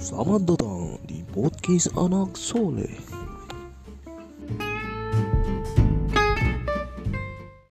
Selamat datang di podcast anak soleh.